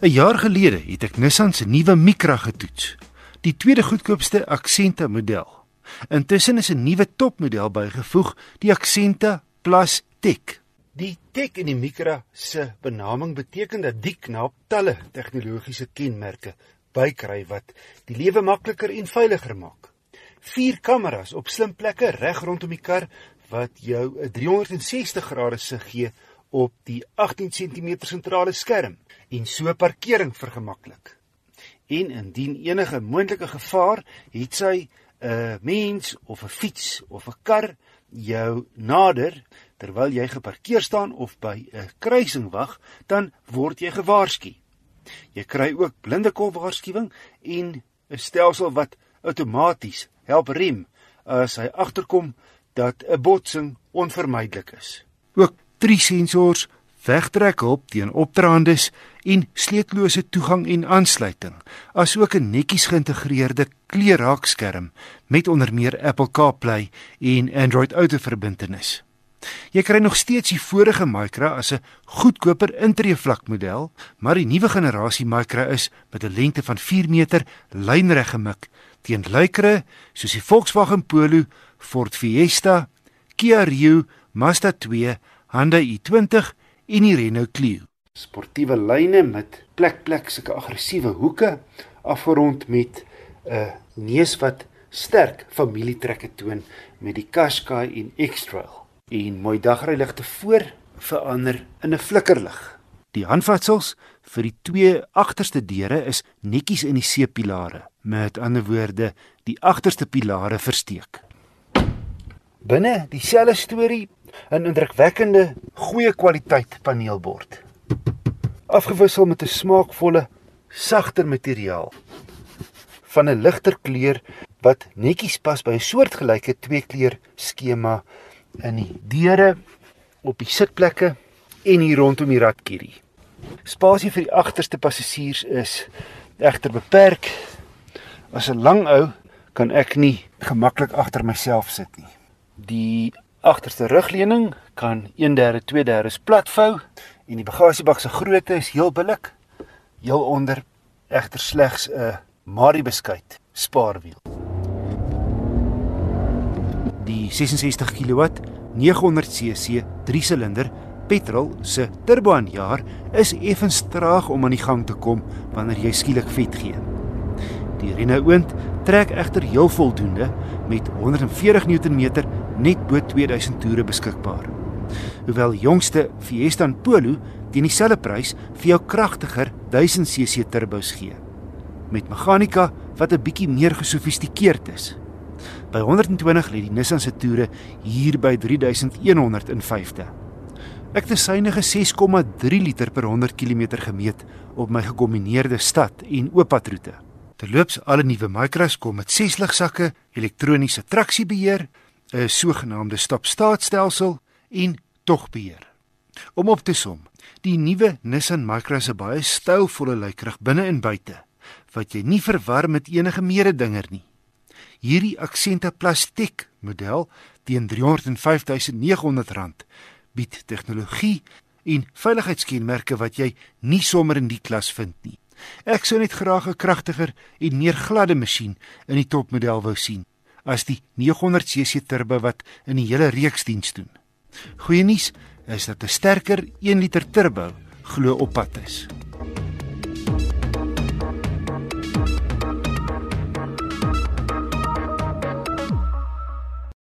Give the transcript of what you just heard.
'n Jaar gelede het ek Nissan se nuwe Micra getoets, die tweede goedkoopste Accenta model. Intussen is 'n nuwe topmodel bygevoeg, die Accenta Plus Tech. Die Tech in die Micra se benaming beteken dat die knap talle tegnologiese kenmerke bykry wat die lewe makliker en veiliger maak. Vier kameras op slim plekke reg rondom die kar wat jou 'n 360 grade sig gee op die 18 cm sentrale skerm en so parkering vergemaklik. En indien enige moontlike gevaar het sy 'n mens of 'n fiets of 'n kar jou nader terwyl jy geparkeer staan of by 'n kruising wag, dan word jy gewaarsku. Jy kry ook blindekol waarskuwing en 'n stelsel wat outomaties help rem as hy agterkom dat 'n botsing onvermydelik is. Ook drie sensors, wegtrekhulp teen opdraandes en sleutellose toegang en aansluiting, asook 'n netjies geïntegreerde kleurraakskerm met onder meer Apple CarPlay en Android Auto verbintenis. Jy kry nog steeds die vorige Micra as 'n goedkoper intreevlak model, maar die nuwe generasie Micra is met 'n lengte van 4 meter lynreg gemik teen luikere soos die Volkswagen Polo, Ford Fiesta, Kia Rio, Mazda 2 Hyundai i20 en die Renault Clio. Sportiewe lyne met plek plek sulke aggressiewe hoeke afgerond met 'n neus wat sterk familietrekke toon met die Qashqai en X-Trail. En mooi dagryligte voor verander in 'n flikkerlig. Die handvatsels vir die twee agterste deure is netjies in die C-pilare. Met ander woorde, die agterste pilare versteek. Binne dieselfde storie 'n indrukwekkende goeie kwaliteit paneelbord. Afgewissel met 'n smaakvolle, sagter materiaal van 'n ligter kleur wat netjies pas by 'n soortgelyke twee-kleur skema in die deure op die sitplekke en hier rondom die ratkierie. Spasie vir die agterste passasiers is egter beperk. As 'n lang ou kan ek nie gemaklik agter myself sit nie. Die agterste rugleuning kan 1/3 2/3 platvou en die bagasiebak se grootte is heel billik. Heel onder egter slegs 'n Mari beskuit spaarwiel. Die 66 kW 900 cc 3-silinder petrol se turbo aanjaer is effens traag om aan die gang te kom wanneer jy skielik vet gee. Die Renault trek egter heel voldoende met 140 Nm net bo 2000 toere beskikbaar. Hoewel jongste Fiesta en Polo teen dieselfde prys vir jou kragtiger 1000cc turbos gee met meganika wat 'n bietjie meer gesofistikeerd is. By 120 lê die Nissan se toere hier by 3150. Ek het 'n synige 6,3 liter per 100 km gemeet op my gekombineerde stad en ooppadroete. Terloops, alle nuwe Micras kom met 6 ligsakke, elektroniese traksiebeheer, 'n sogenaamde stop-start-stelsel en togbeheer. Om op te som, die nuwe Nissan Micra se baie stylvolle lykerig binne en buite wat jy nie verwar met enige mededinger nie. Hierdie Accenta Plastiek model teen R305.900 bied tegnologie en veiligheidskenmerke wat jy nie sommer in die klas vind nie. Ek sou net graag 'n kragtiger en meer gladde masjien in die topmodel wou sien as die 900cc turbo wat in die hele reeks diens doen. Goeie nuus is dat 'n sterker 1 liter turbo glo op pad is.